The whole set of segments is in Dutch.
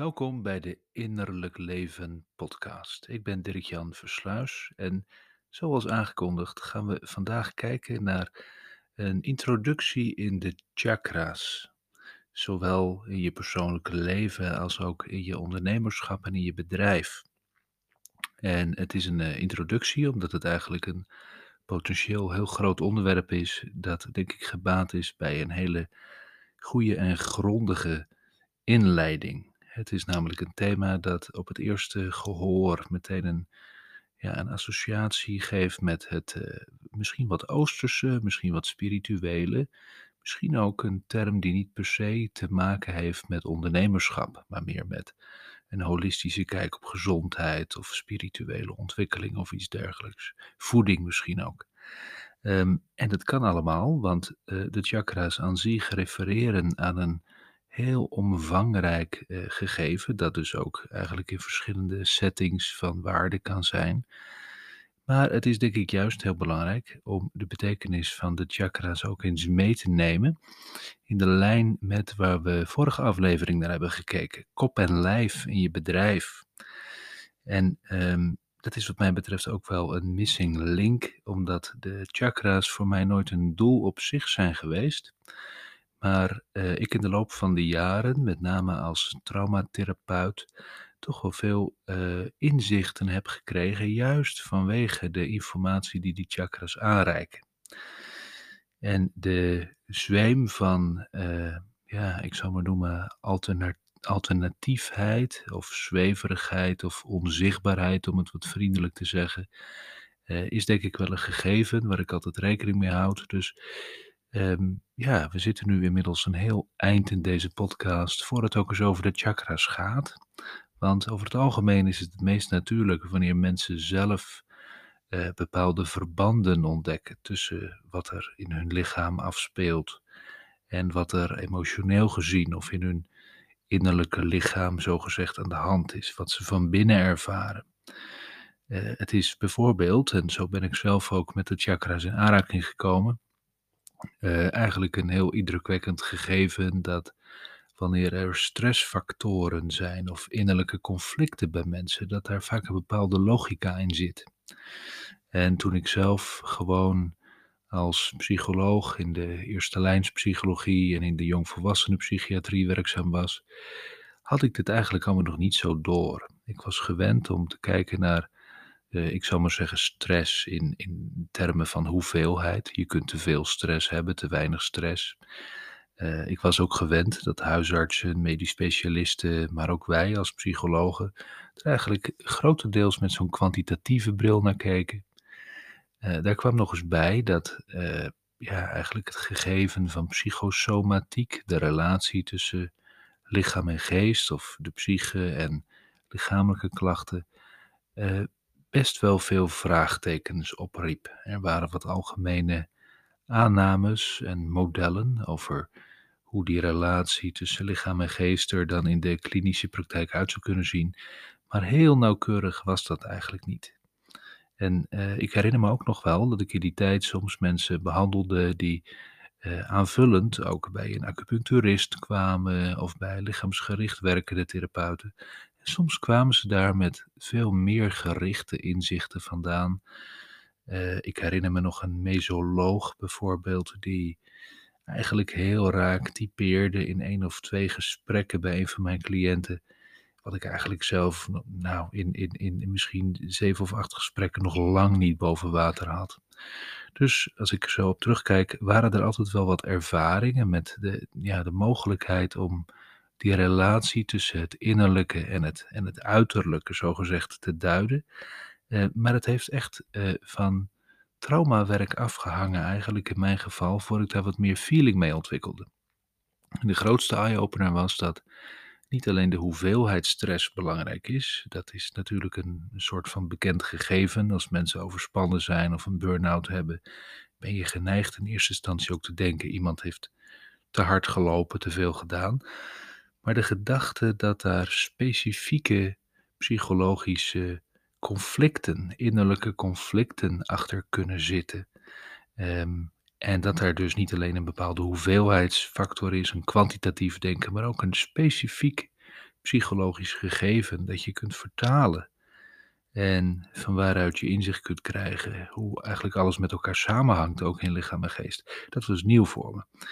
Welkom bij de Innerlijk Leven podcast. Ik ben Dirk-Jan Versluis en zoals aangekondigd gaan we vandaag kijken naar een introductie in de chakra's. Zowel in je persoonlijke leven als ook in je ondernemerschap en in je bedrijf. En het is een eh, introductie omdat het eigenlijk een potentieel heel groot onderwerp is dat denk ik gebaat is bij een hele goede en grondige inleiding. Het is namelijk een thema dat op het eerste gehoor meteen een, ja, een associatie geeft met het uh, misschien wat oosterse, misschien wat spirituele. Misschien ook een term die niet per se te maken heeft met ondernemerschap, maar meer met een holistische kijk op gezondheid of spirituele ontwikkeling of iets dergelijks. Voeding misschien ook. Um, en dat kan allemaal, want uh, de chakra's aan zich refereren aan een heel omvangrijk eh, gegeven, dat dus ook eigenlijk in verschillende settings van waarde kan zijn. Maar het is denk ik juist heel belangrijk om de betekenis van de chakra's ook eens mee te nemen. In de lijn met waar we vorige aflevering naar hebben gekeken. Kop en lijf in je bedrijf. En um, dat is wat mij betreft ook wel een missing link, omdat de chakra's voor mij nooit een doel op zich zijn geweest. Maar uh, ik in de loop van de jaren, met name als traumatherapeut, toch wel veel uh, inzichten heb gekregen, juist vanwege de informatie die die chakras aanreiken. En de zweem van, uh, ja, ik zou maar noemen, alternatiefheid of zweverigheid of onzichtbaarheid, om het wat vriendelijk te zeggen, is denk ik wel een gegeven waar ik altijd rekening mee houd. Dus Um, ja, we zitten nu inmiddels een heel eind in deze podcast, voor het ook eens over de chakras gaat. Want over het algemeen is het het meest natuurlijk wanneer mensen zelf uh, bepaalde verbanden ontdekken tussen wat er in hun lichaam afspeelt en wat er emotioneel gezien of in hun innerlijke lichaam zogezegd aan de hand is, wat ze van binnen ervaren. Uh, het is bijvoorbeeld, en zo ben ik zelf ook met de chakras in aanraking gekomen, uh, eigenlijk een heel indrukwekkend gegeven dat wanneer er stressfactoren zijn of innerlijke conflicten bij mensen, dat daar vaak een bepaalde logica in zit. En toen ik zelf gewoon als psycholoog in de eerste lijnspsychologie en in de jongvolwassenen psychiatrie werkzaam was, had ik dit eigenlijk allemaal nog niet zo door. Ik was gewend om te kijken naar uh, ik zou maar zeggen, stress in, in termen van hoeveelheid. Je kunt te veel stress hebben, te weinig stress. Uh, ik was ook gewend dat huisartsen, medisch specialisten, maar ook wij als psychologen er eigenlijk grotendeels met zo'n kwantitatieve bril naar keken. Uh, daar kwam nog eens bij dat ja, eigenlijk het gegeven van psychosomatiek, de relatie tussen lichaam en geest of de psyche en lichamelijke klachten, best wel veel vraagtekens opriep. Er waren wat algemene aannames en modellen over hoe die relatie tussen lichaam en geest er dan in de klinische praktijk uit zou kunnen zien. Maar heel nauwkeurig was dat eigenlijk niet. En uh, ik herinner me ook nog wel dat ik in die tijd soms mensen behandelde die uh, aanvullend ook bij een acupuncturist kwamen of bij lichaamsgericht werkende therapeuten soms kwamen ze daar met veel meer gerichte inzichten vandaan. Uh, ik herinner me nog een mesoloog bijvoorbeeld, die eigenlijk heel raak typeerde in één of twee gesprekken bij een van mijn cliënten. Wat ik eigenlijk zelf, nou, in, in, in misschien zeven of acht gesprekken nog lang niet boven water had. Dus als ik zo op terugkijk, waren er altijd wel wat ervaringen met de, ja, de mogelijkheid om die relatie tussen het innerlijke en het, en het uiterlijke, zogezegd, te duiden. Uh, maar het heeft echt uh, van traumawerk afgehangen, eigenlijk in mijn geval, voor ik daar wat meer feeling mee ontwikkelde. de grootste eye-opener was dat niet alleen de hoeveelheid stress belangrijk is, dat is natuurlijk een soort van bekend gegeven. Als mensen overspannen zijn of een burn-out hebben, ben je geneigd in eerste instantie ook te denken: iemand heeft te hard gelopen, te veel gedaan. Maar de gedachte dat daar specifieke psychologische conflicten, innerlijke conflicten achter kunnen zitten. Um, en dat er dus niet alleen een bepaalde hoeveelheidsfactor is, een kwantitatief denken, maar ook een specifiek psychologisch gegeven dat je kunt vertalen. En van waaruit je inzicht kunt krijgen hoe eigenlijk alles met elkaar samenhangt, ook in lichaam en geest. Dat was nieuw voor me.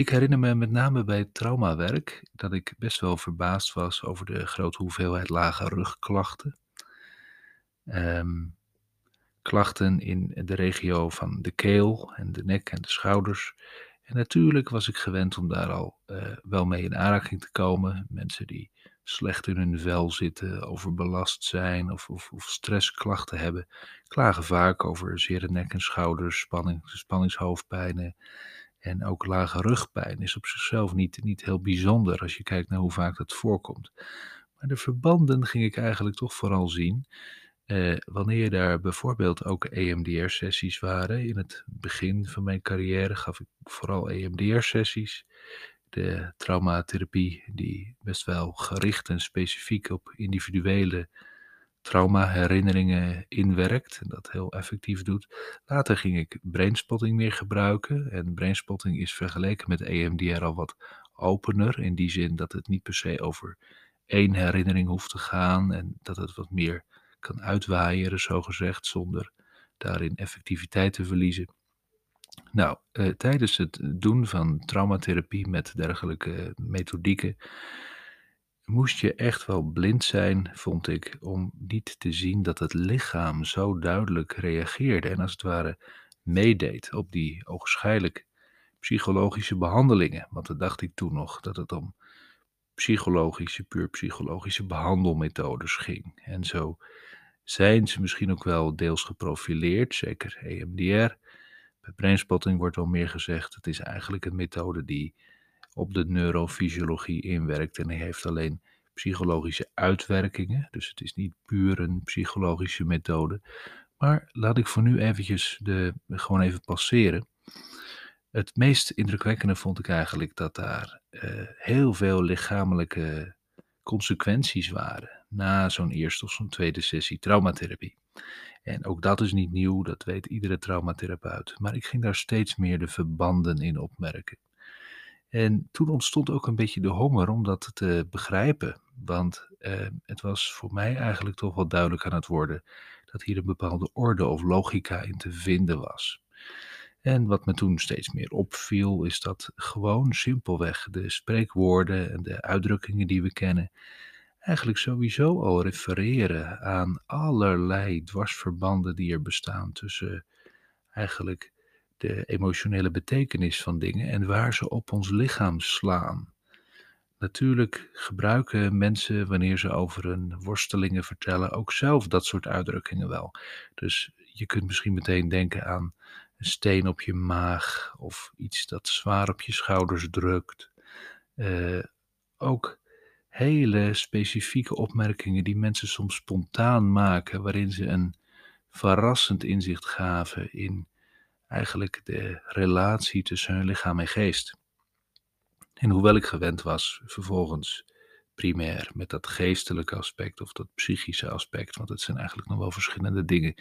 Ik herinner me met name bij het traumawerk dat ik best wel verbaasd was over de grote hoeveelheid lage rugklachten. Ehm, klachten in de regio van de keel en de nek en de schouders. En natuurlijk was ik gewend om daar al uh, wel mee in aanraking te komen. Mensen die slecht in hun vel zitten, overbelast zijn of, of, of stressklachten hebben, klagen vaak over zere nek en schouders, spanning, spanningshoofdpijnen en ook lage rugpijn. Is op zichzelf niet, niet heel bijzonder als je kijkt naar hoe vaak dat voorkomt. Maar de verbanden ging ik eigenlijk toch vooral zien uh, wanneer daar bijvoorbeeld ook EMDR-sessies waren, in het begin van mijn carrière gaf ik vooral EMDR-sessies. De traumatherapie die best wel gericht en specifiek op individuele trauma-herinneringen inwerkt en dat heel effectief doet. Later ging ik brainspotting meer gebruiken en brainspotting is vergeleken met EMDR al wat opener in die zin dat het niet per se over één herinnering hoeft te gaan en dat het wat meer kan uitwaaieren, zogezegd, zonder daarin effectiviteit te verliezen. Nou, eh, tijdens het doen van traumatherapie met dergelijke methodieken moest je echt wel blind zijn, vond ik, om niet te zien dat het lichaam zo duidelijk reageerde en als het ware meedeed op die ogenschijnlijk psychologische behandelingen. Want dat dacht ik toen nog, dat het om psychologische, puur psychologische behandelmethodes ging. En zo zijn ze misschien ook wel deels geprofileerd, zeker EMDR. Bij brainspotting wordt wel meer gezegd, het is eigenlijk een methode die op de neurofysiologie inwerkt en hij heeft alleen psychologische uitwerkingen. Dus het is niet puur een psychologische methode. Maar laat ik voor nu eventjes de, gewoon even passeren. Het meest indrukwekkende vond ik eigenlijk dat daar uh, heel veel lichamelijke consequenties waren na zo'n eerste of zo'n tweede sessie traumatherapie. En ook dat is niet nieuw, dat weet iedere traumatherapeut. Maar ik ging daar steeds meer de verbanden in opmerken. En toen ontstond ook een beetje de honger om dat te begrijpen. Want eh, het was voor mij eigenlijk toch wel duidelijk aan het worden dat hier een bepaalde orde of logica in te vinden was. En wat me toen steeds meer opviel, is dat gewoon simpelweg de spreekwoorden en de uitdrukkingen die we kennen, eigenlijk sowieso al refereren aan allerlei dwarsverbanden die er bestaan tussen eigenlijk de emotionele betekenis van dingen en waar ze op ons lichaam slaan. Natuurlijk gebruiken mensen, wanneer ze over hun worstelingen vertellen, ook zelf dat soort uitdrukkingen wel. Dus je kunt misschien meteen denken aan een steen op je maag of iets dat zwaar op je schouders drukt. Uh, ook hele specifieke opmerkingen die mensen soms spontaan maken, waarin ze een verrassend inzicht gaven in eigenlijk de relatie tussen hun lichaam en geest. En hoewel ik gewend was vervolgens primair met dat geestelijke aspect of dat psychische aspect, want het zijn eigenlijk nog wel verschillende dingen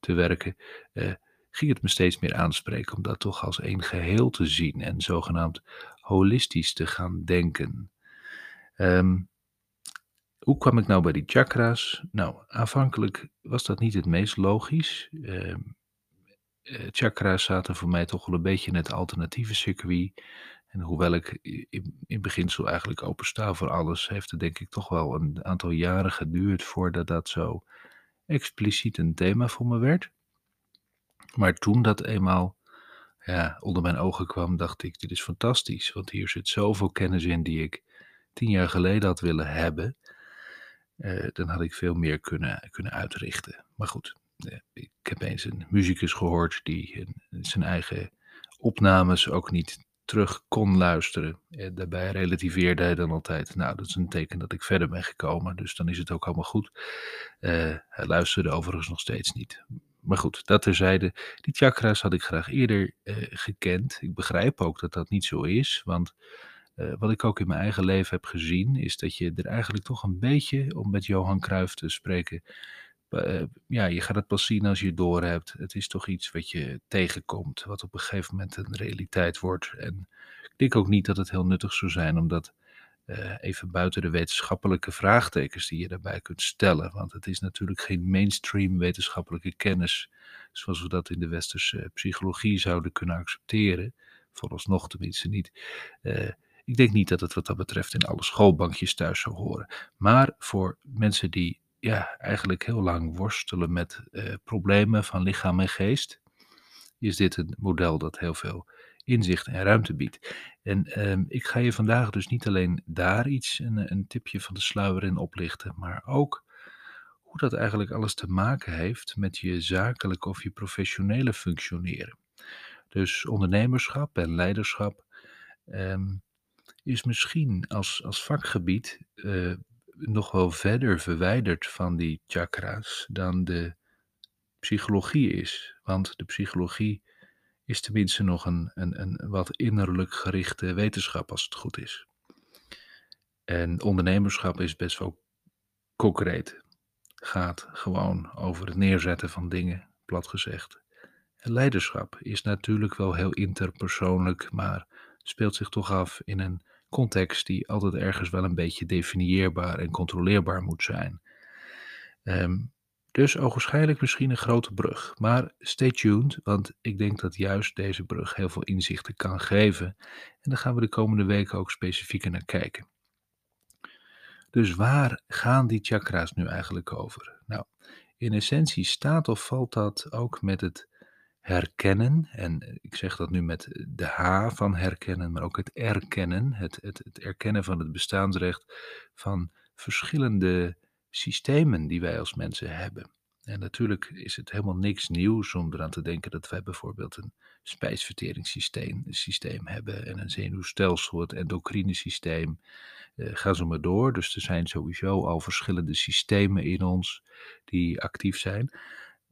te werken, eh, ging het me steeds meer aanspreken om dat toch als één geheel te zien en zogenaamd holistisch te gaan denken. Um, hoe kwam ik nou bij die chakra's? Nou, aanvankelijk was dat niet het meest logisch. Uh, chakra's zaten voor mij toch wel een beetje in het alternatieve circuit. En hoewel ik in, in beginsel eigenlijk opensta voor alles, heeft het denk ik toch wel een aantal jaren geduurd voordat dat zo expliciet een thema voor me werd. Maar toen dat eenmaal ja, onder mijn ogen kwam, dacht ik, dit is fantastisch. Want hier zit zoveel kennis in die ik tien jaar geleden had willen hebben, uh, dan had ik veel meer kunnen, kunnen uitrichten. Maar goed, ik heb eens een muzikus gehoord die zijn eigen opnames ook niet terug kon luisteren. En daarbij relativeerde hij dan altijd, nou dat is een teken dat ik verder ben gekomen, dus dan is het ook allemaal goed. Uh, hij luisterde overigens nog steeds niet. Maar goed, dat terzijde. Die chakras had ik graag eerder gekend. Ik begrijp ook dat dat niet zo is, want wat ik ook in mijn eigen leven heb gezien, is dat je er eigenlijk toch een beetje, om met Johan Cruijff te spreken, ja, je gaat het pas zien als je het doorhebt. Het is toch iets wat je tegenkomt, wat op een gegeven moment een realiteit wordt. En ik denk ook niet dat het heel nuttig zou zijn om dat eh, even buiten de wetenschappelijke vraagtekens die je daarbij kunt stellen. Want het is natuurlijk geen mainstream wetenschappelijke kennis zoals we dat in de westerse psychologie zouden kunnen accepteren. Vooralsnog tenminste niet. Uh, ik denk niet dat het wat dat betreft in alle schoolbankjes thuis zou horen. Maar voor mensen die ja, eigenlijk heel lang worstelen met uh, problemen van lichaam en geest, is dit een model dat heel veel inzicht en ruimte biedt. En um, ik ga je vandaag dus niet alleen daar iets, een, een tipje van de sluier in oplichten, maar ook hoe dat eigenlijk alles te maken heeft met je zakelijke of je professionele functioneren. Dus ondernemerschap en leiderschap um, is misschien als, als vakgebied uh, nog wel verder verwijderd van die chakra's dan de psychologie is. Want de psychologie is tenminste nog een, een, een wat innerlijk gerichte wetenschap als het goed is. En ondernemerschap is best wel concreet. Gaat gewoon over het neerzetten van dingen, plat gezegd. Leiderschap is natuurlijk wel heel interpersoonlijk, maar speelt zich toch af in een context die altijd ergens wel een beetje definieerbaar en controleerbaar moet zijn. Um, dus ogenschijnlijk misschien een grote brug. Maar stay tuned, want ik denk dat juist deze brug heel veel inzichten kan geven. En daar gaan we de komende weken ook specifieker naar kijken. Dus waar gaan die chakra's nu eigenlijk over? Nou, in essentie staat of valt dat ook met het herkennen. En ik zeg dat nu met de H van herkennen, maar ook het erkennen. Het, het, het erkennen van het bestaansrecht van verschillende systemen die wij als mensen hebben. En natuurlijk is het helemaal niks nieuws om eraan te denken dat wij bijvoorbeeld een spijsverteringssysteem systeem hebben en een zenuwstelsel, het endocrine systeem. Uh, ga zo maar door. Dus er zijn sowieso al verschillende systemen in ons die actief zijn.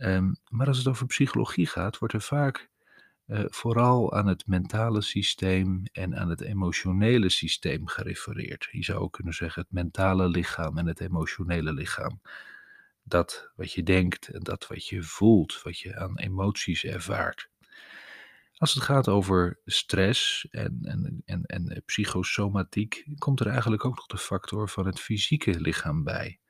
Um, maar als het over psychologie gaat, wordt er vaak uh, vooral aan het mentale systeem en aan het emotionele systeem gerefereerd. Je zou ook kunnen zeggen het mentale lichaam en het emotionele lichaam. Dat wat je denkt en dat wat je voelt, wat je aan emoties ervaart. Als het gaat over stress en, en, en, en psychosomatiek, komt er eigenlijk ook nog de factor van het fysieke lichaam bij.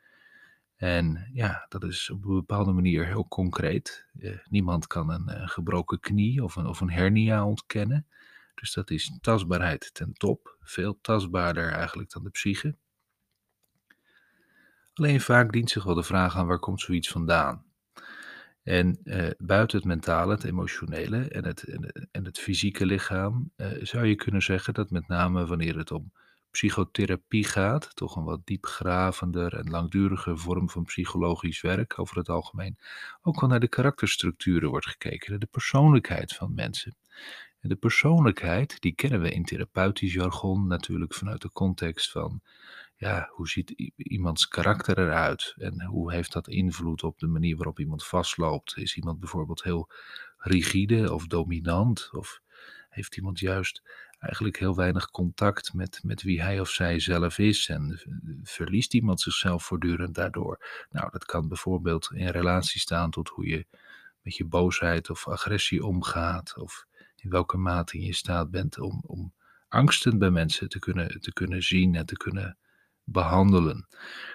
En ja, dat is op een bepaalde manier heel concreet. Eh, niemand kan een, een, gebroken knie of een, of een hernia ontkennen. Dus dat is tastbaarheid ten top. Veel tastbaarder eigenlijk dan de psyche. Alleen vaak dient zich wel de vraag aan waar komt zoiets vandaan. En eh, buiten het mentale, het emotionele en het, en, het fysieke lichaam eh, zou je kunnen zeggen dat met name wanneer het om psychotherapie gaat, toch een wat diepgravender en langduriger vorm van psychologisch werk over het algemeen, ook wel naar de karakterstructuren wordt gekeken, naar de persoonlijkheid van mensen. En de persoonlijkheid, die kennen we in therapeutisch jargon natuurlijk vanuit de context van, ja, hoe ziet iemands karakter eruit en hoe heeft dat invloed op de manier waarop iemand vastloopt? Is iemand bijvoorbeeld heel rigide of dominant of heeft iemand juist eigenlijk heel weinig contact met, met wie hij of zij zelf is en verliest iemand zichzelf voortdurend daardoor. Nou, dat kan bijvoorbeeld in relatie staan tot hoe je met je boosheid of agressie omgaat of in welke mate je in staat bent om, om angsten bij mensen te kunnen, te kunnen zien en te kunnen behandelen.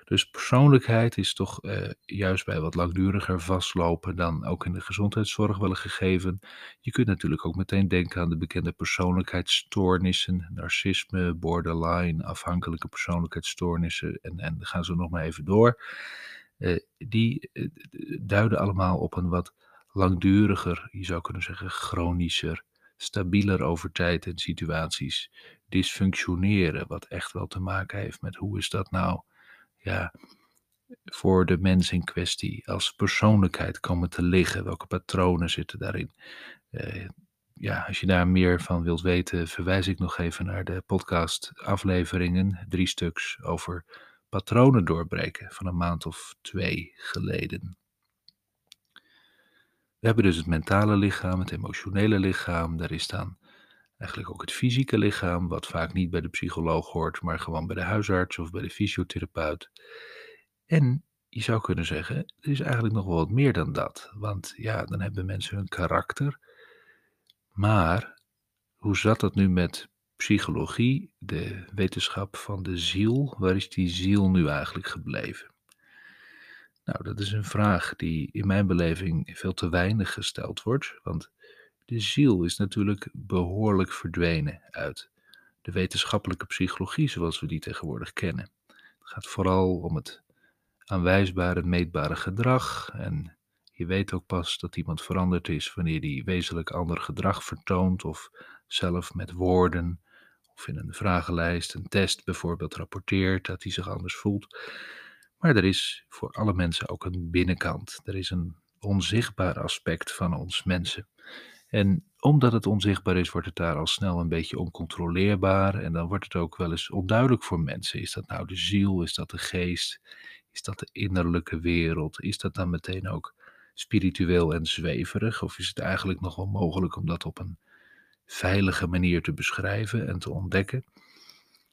Dus persoonlijkheid is toch eh, juist bij wat langduriger vastlopen dan ook in de gezondheidszorg wel een gegeven. Je kunt natuurlijk ook meteen denken aan de bekende persoonlijkheidsstoornissen, narcisme, borderline, afhankelijke persoonlijkheidsstoornissen en, en gaan ze nog maar even door. Uh, die uh, duiden allemaal op een wat langduriger, je zou kunnen zeggen chronischer, stabieler over tijd en situaties dysfunctioneren, wat echt wel te maken heeft met hoe is dat nou, ja, voor de mens in kwestie als persoonlijkheid komen te liggen, welke patronen zitten daarin. Uh, ja, als je daar meer van wilt weten, verwijs ik nog even naar de podcast afleveringen, drie stuks over patronen doorbreken van een maand of twee geleden. We hebben dus het mentale lichaam, het emotionele lichaam, daar is dan eigenlijk ook het fysieke lichaam, wat vaak niet bij de psycholoog hoort, maar gewoon bij de huisarts of bij de fysiotherapeut. En je zou kunnen zeggen, er is eigenlijk nog wel wat meer dan dat. Want ja, dan hebben mensen hun karakter. Maar hoe zat dat nu met psychologie, de wetenschap van de ziel, waar is die ziel nu eigenlijk gebleven? Nou, dat is een vraag die in mijn beleving veel te weinig gesteld wordt, want de ziel is natuurlijk behoorlijk verdwenen uit de wetenschappelijke psychologie zoals we die tegenwoordig kennen. Het gaat vooral om het aanwijsbare, meetbare gedrag en je weet ook pas dat iemand veranderd is wanneer die wezenlijk ander gedrag vertoont of zelf met woorden of in een vragenlijst, een test bijvoorbeeld rapporteert dat hij zich anders voelt. Maar er is voor alle mensen ook een binnenkant. Er is een onzichtbaar aspect van ons mensen. En omdat het onzichtbaar is, wordt het daar al snel een beetje oncontroleerbaar. En dan wordt het ook wel eens onduidelijk voor mensen. Is dat nou de ziel? Is dat de geest? Is dat de innerlijke wereld? Is dat dan meteen ook spiritueel en zweverig? Of is het eigenlijk nog wel mogelijk om dat op een veilige manier te beschrijven en te ontdekken?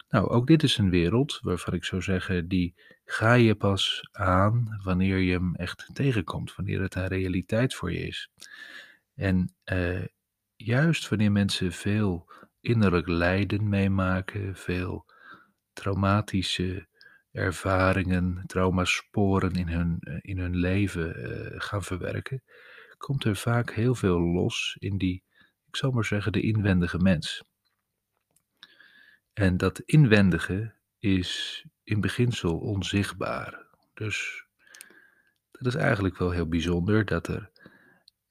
Nou, ook dit is een wereld waarvan ik zou zeggen, die ga je pas aan wanneer je hem echt tegenkomt, wanneer het een realiteit voor je is. En uh, juist wanneer mensen veel innerlijk lijden meemaken, veel traumatische ervaringen, traumasporen in hun, eh, in hun leven uh, gaan verwerken, komt er vaak heel veel los in die, ik zal maar zeggen, de inwendige mens. En dat inwendige is in beginsel onzichtbaar. Dus dat is eigenlijk wel heel bijzonder dat er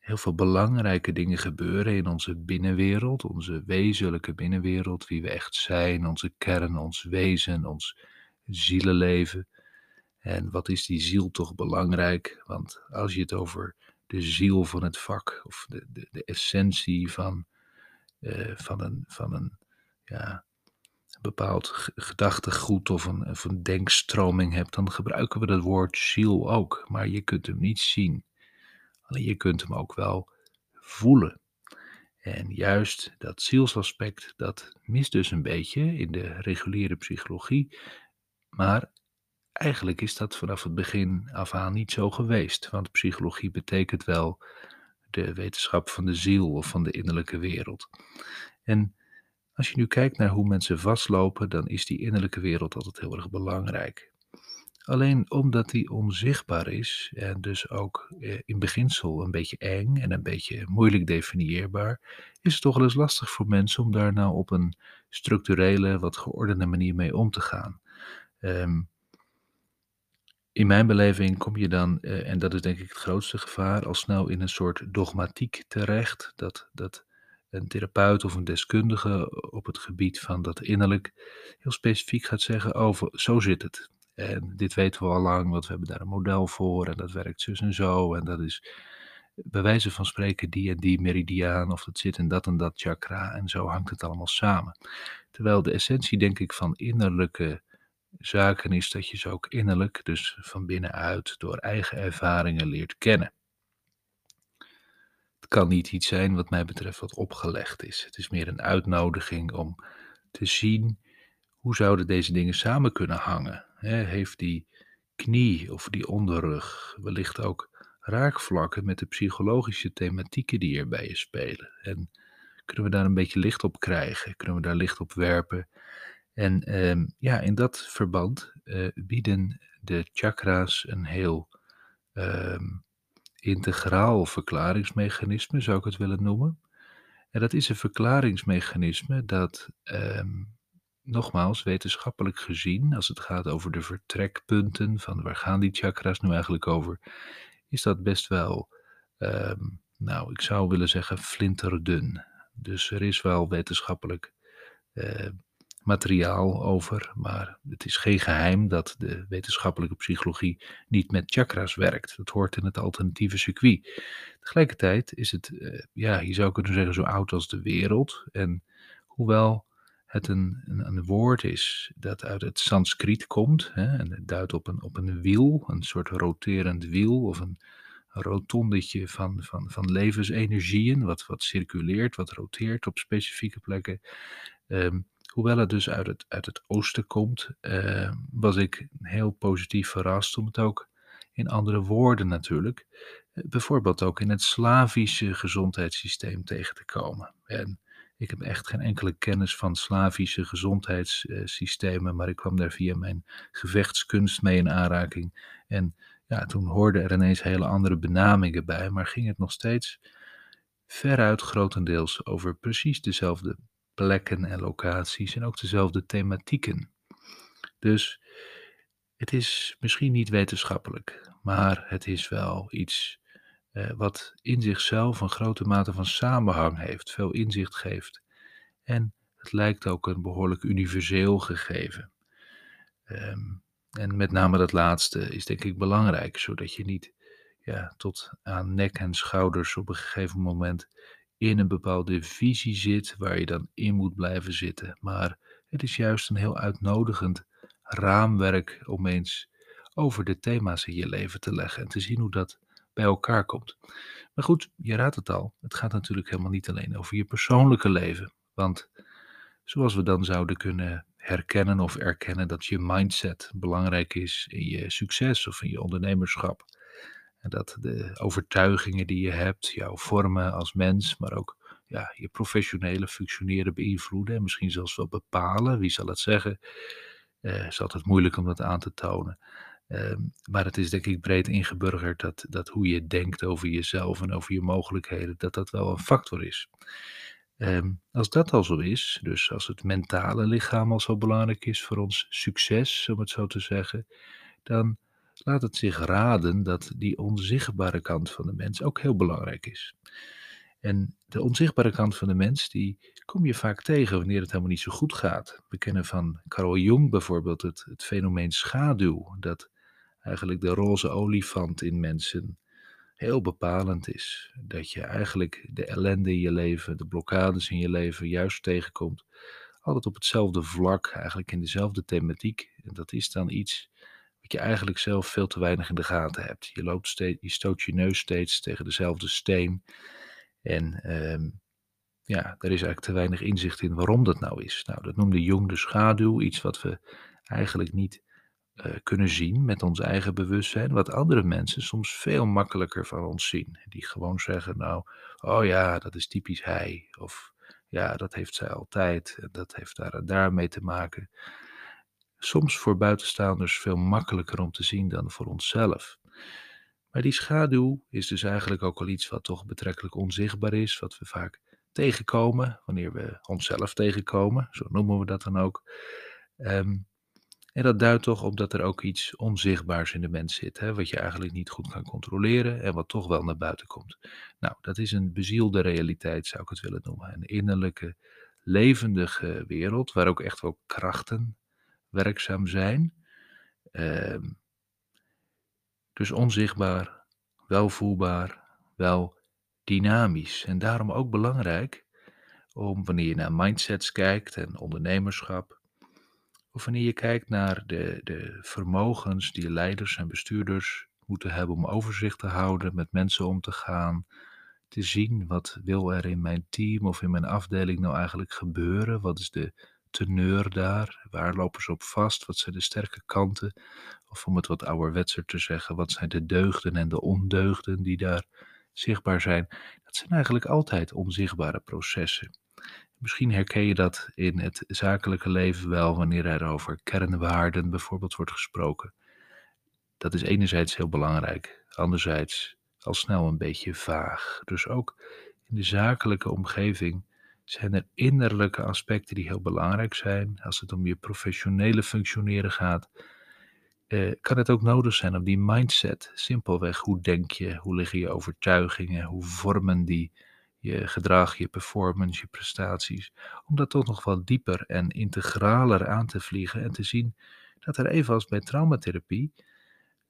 heel veel belangrijke dingen gebeuren in onze binnenwereld, onze wezenlijke binnenwereld, wie we echt zijn, onze kern, ons wezen, ons zielenleven. En wat is die ziel toch belangrijk? Want als je het over de ziel van het vak of de, de, de essentie van, uh, van, een, van een, ja, een bepaald gedachtegoed of een, of een denkstroming hebt, dan gebruiken we dat woord ziel ook. Maar je kunt hem niet zien. Je kunt hem ook wel voelen. En juist dat zielsaspect, dat mist dus een beetje in de reguliere psychologie. Maar eigenlijk is dat vanaf het begin af aan niet zo geweest. Want psychologie betekent wel de wetenschap van de ziel of van de innerlijke wereld. En als je nu kijkt naar hoe mensen vastlopen, dan is die innerlijke wereld altijd heel erg belangrijk. Alleen omdat die onzichtbaar is en dus ook eh, in beginsel een beetje eng en een beetje moeilijk definieerbaar, is het toch wel eens lastig voor mensen om daar nou op een structurele, wat geordende manier mee om te gaan. Ehm, in mijn beleving kom je dan, eh, en dat is denk ik het grootste gevaar, al snel in een soort dogmatiek terecht. Dat, dat een therapeut of een deskundige op het gebied van dat innerlijk heel specifiek gaat zeggen over zo zit het. En dit weten we al lang, want we hebben daar een model voor en dat werkt zus en zo. En dat is bij wijze van spreken die en die meridiaan of dat zit in dat en dat chakra en zo hangt het allemaal samen. Terwijl de essentie denk ik van innerlijke zaken is dat je ze ook innerlijk, dus van binnenuit, door eigen ervaringen leert kennen. Het kan niet iets zijn wat mij betreft wat opgelegd is. Het is meer een uitnodiging om te zien hoe zouden deze dingen samen kunnen hangen heeft die knie of die onderrug wellicht ook raakvlakken met de psychologische thematieken die erbij je spelen? En kunnen we daar een beetje licht op krijgen? Kunnen we daar licht op werpen? En ehm, ja, in dat verband uh, bieden de chakra's een heel ehm, integraal verklaringsmechanisme, zou ik het willen noemen. En dat is een verklaringsmechanisme dat um, nogmaals, wetenschappelijk gezien, als het gaat over de vertrekpunten van waar gaan die chakras nu eigenlijk over, is dat best wel, ehm, nou, ik zou willen zeggen flinterdun. Dus er is wel wetenschappelijk uh, materiaal over, maar het is geen geheim dat de wetenschappelijke psychologie niet met chakras werkt. Dat hoort in het alternatieve circuit. Tegelijkertijd is het, uh, ja, je zou kunnen zeggen, zo oud als de wereld. En hoewel het een, een, een, woord is dat uit het Sanskriet komt. Hè, en het duidt op een, op een wiel, een soort roterend wiel of een, rotondetje van, van, van levensenergieën, wat, wat circuleert, wat roteert op specifieke plekken. Ehm, hoewel het dus uit het, uit het oosten komt, uh, was ik heel positief verrast om het ook in andere woorden natuurlijk, eh, bijvoorbeeld ook in het Slavische gezondheidssysteem tegen te komen. En Ik heb echt geen enkele kennis van Slavische gezondheidssystemen, maar ik kwam daar via mijn gevechtskunst mee in aanraking. En ja, toen hoorden er ineens hele andere benamingen bij, maar ging het nog steeds veruit grotendeels over precies dezelfde plekken en locaties en ook dezelfde thematieken. Dus het is misschien niet wetenschappelijk, maar het is wel iets eh, wat in zichzelf een grote mate van samenhang heeft, veel inzicht geeft. En het lijkt ook een behoorlijk universeel gegeven. Ehm, en met name dat laatste is denk ik belangrijk, zodat je niet ja, tot aan nek en schouders op een gegeven moment in een bepaalde visie zit waar je dan in moet blijven zitten. Maar het is juist een heel uitnodigend raamwerk om eens over de thema's in je leven te leggen en te zien hoe dat bij elkaar komt. Maar goed, je raadt het al, het gaat natuurlijk helemaal niet alleen over je persoonlijke leven. Want zoals we dan zouden kunnen herkennen of erkennen dat je mindset belangrijk is in je succes of in je ondernemerschap. En dat de overtuigingen die je hebt jou vormen als mens, maar ook ja, je professionele functioneren beïnvloeden en misschien zelfs wel bepalen. Wie zal het zeggen? Uh, is altijd moeilijk om dat aan te tonen. Ehm, maar het is denk ik breed ingeburgerd dat, dat hoe je denkt over jezelf en over je mogelijkheden, dat dat wel een factor is. Ehm, als dat al zo is, dus als het mentale lichaam al zo belangrijk is voor ons succes, om het zo te zeggen, dan laat het zich raden dat die onzichtbare kant van de mens ook heel belangrijk is. En de onzichtbare kant van de mens, die kom je vaak tegen wanneer het helemaal niet zo goed gaat. We kennen van Carl Jung bijvoorbeeld het, het fenomeen schaduw, dat eigenlijk de roze olifant in mensen heel bepalend is. Dat je eigenlijk de ellende in je leven, de blokkades in je leven juist tegenkomt. Altijd op hetzelfde vlak, eigenlijk in dezelfde thematiek. En dat is dan iets wat je eigenlijk zelf veel te weinig in de gaten hebt. Je, loopt steeds, je stoot je neus steeds tegen dezelfde steen. En ehm, ja, er is eigenlijk te weinig inzicht in waarom dat nou is. Nou, dat noemde Jung de schaduw, iets wat we eigenlijk niet uh, kunnen zien met ons eigen bewustzijn, wat andere mensen soms veel makkelijker van ons zien. Die gewoon zeggen, nou, oh ja, dat is typisch hij. Of ja, dat heeft zij altijd. Dat heeft daar en daar mee te maken. Soms voor buitenstaanders veel makkelijker om te zien dan voor onszelf. Maar die schaduw is dus eigenlijk ook al iets wat toch betrekkelijk onzichtbaar is, wat we vaak tegenkomen wanneer we onszelf tegenkomen, zo noemen we dat dan ook. Um, en dat duidt toch op dat er ook iets onzichtbaars in de mens zit, hè, wat je eigenlijk niet goed kan controleren en wat toch wel naar buiten komt. Nou, dat is een bezielde realiteit, zou ik het willen noemen. Een innerlijke, levendige wereld, waar ook echt wel krachten werkzaam zijn. Ehm, dus onzichtbaar, wel voelbaar, wel dynamisch. En daarom ook belangrijk om wanneer je naar mindsets kijkt en ondernemerschap, of wanneer je kijkt naar de, de vermogens die leiders en bestuurders moeten hebben om overzicht te houden, met mensen om te gaan, te zien wat wil er in mijn team of in mijn afdeling nou eigenlijk gebeuren, wat is de teneur daar, waar lopen ze op vast, wat zijn de sterke kanten, of om het wat ouderwetser te zeggen, wat zijn de deugden en de ondeugden die daar zichtbaar zijn. Dat zijn eigenlijk altijd onzichtbare processen. Misschien herken je dat in het zakelijke leven wel wanneer er over kernwaarden bijvoorbeeld wordt gesproken. Dat is enerzijds heel belangrijk, anderzijds al snel een beetje vaag. Dus ook in de zakelijke omgeving zijn er innerlijke aspecten die heel belangrijk zijn. Als het om je professionele functioneren gaat, eh, kan het ook nodig zijn om die mindset, simpelweg, hoe denk je, hoe liggen je overtuigingen, hoe vormen die je gedrag, je performance, je prestaties, om dat toch nog wat dieper en integraler aan te vliegen en te zien dat er evenals bij traumatherapie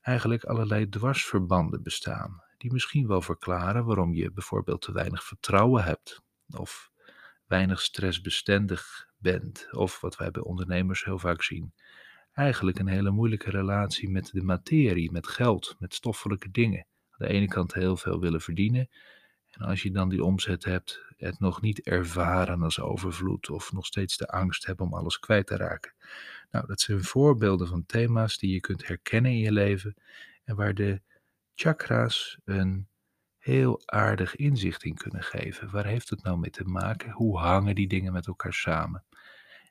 eigenlijk allerlei dwarsverbanden bestaan, die misschien wel verklaren waarom je bijvoorbeeld te weinig vertrouwen hebt, of weinig stressbestendig bent, of wat wij bij ondernemers heel vaak zien, eigenlijk een hele moeilijke relatie met de materie, met geld, met stoffelijke dingen. Aan de ene kant heel veel willen verdienen, en als je dan die omzet hebt, het nog niet ervaren als overvloed of nog steeds de angst hebben om alles kwijt te raken. Nou, dat zijn voorbeelden van thema's die je kunt herkennen in je leven en waar de chakra's een heel aardig inzicht in kunnen geven. Waar heeft het nou mee te maken? Hoe hangen die dingen met elkaar samen?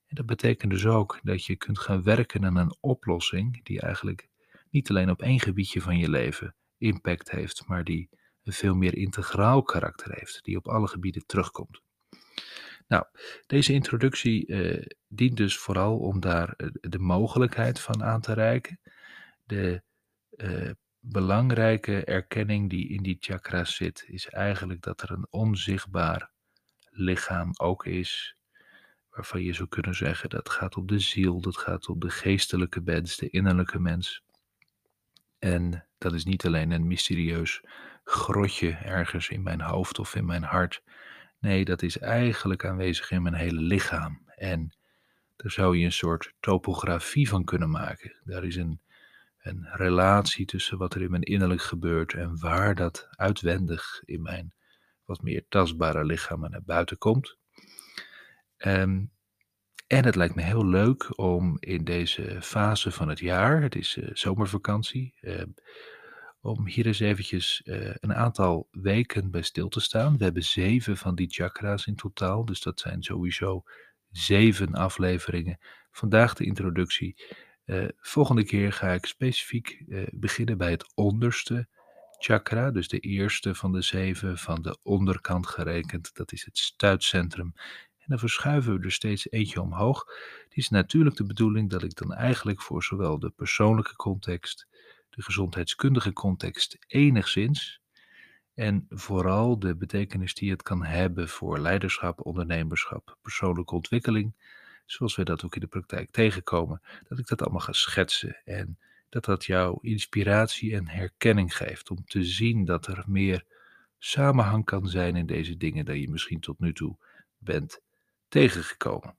En dat betekent dus ook dat je kunt gaan werken aan een oplossing die eigenlijk niet alleen op één gebiedje van je leven impact heeft, maar die veel meer integraal karakter heeft, die op alle gebieden terugkomt. Nou, deze introductie eh, dient dus vooral om daar eh, de mogelijkheid van aan te reiken, de eh, belangrijke erkenning die in die chakra's zit, is eigenlijk dat er een onzichtbaar lichaam ook is, waarvan je zou kunnen zeggen dat gaat op de ziel, dat gaat op de geestelijke mens, de innerlijke mens. En dat is niet alleen een mysterieus grotje ergens in mijn hoofd of in mijn hart. Nee, dat is eigenlijk aanwezig in mijn hele lichaam. En daar zou je een soort topografie van kunnen maken. Daar is een een relatie tussen wat er in mijn innerlijk gebeurt en waar dat uitwendig in mijn wat meer tastbare lichaam naar buiten komt. Um, en het lijkt me heel leuk om in deze fase van het jaar, het is uh, zomervakantie, uh, om hier eens eventjes uh, een aantal weken bij stil te staan. We hebben zeven van die chakra's in totaal, dus dat zijn sowieso zeven afleveringen. Vandaag de introductie uh, volgende keer ga ik specifiek uh, beginnen bij het onderste chakra, dus de eerste van de zeven van de onderkant gerekend. Dat is het stuitcentrum. En dan verschuiven we er steeds eentje omhoog. Het is natuurlijk de bedoeling dat ik dan eigenlijk voor zowel de persoonlijke context, de gezondheidskundige context enigszins, en vooral de betekenis die het kan hebben voor leiderschap, ondernemerschap, persoonlijke ontwikkeling, zoals we dat ook in de praktijk tegenkomen, dat ik dat allemaal ga schetsen en dat dat jou inspiratie en herkenning geeft om te zien dat er meer samenhang kan zijn in deze dingen dan je misschien tot nu toe bent tegengekomen.